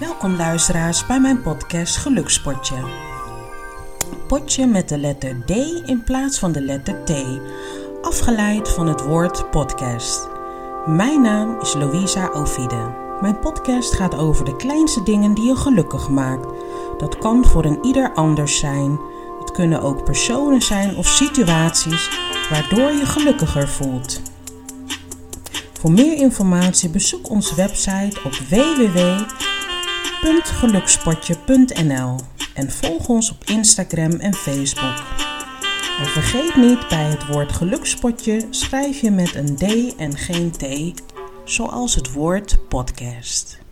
Welkom luisteraars bij mijn podcast Gelukspotje. Potje met de letter D in plaats van de letter T, afgeleid van het woord podcast. Mijn naam is Louisa Ovide. Mijn podcast gaat over de kleinste dingen die je gelukkig maakt. Dat kan voor een ieder anders zijn. Het kunnen ook personen zijn of situaties waardoor je gelukkiger voelt. Voor meer informatie bezoek onze website op www.gelukspotje.nl en volg ons op Instagram en Facebook. En vergeet niet bij het woord gelukspotje schrijf je met een D en geen T, zoals het woord podcast.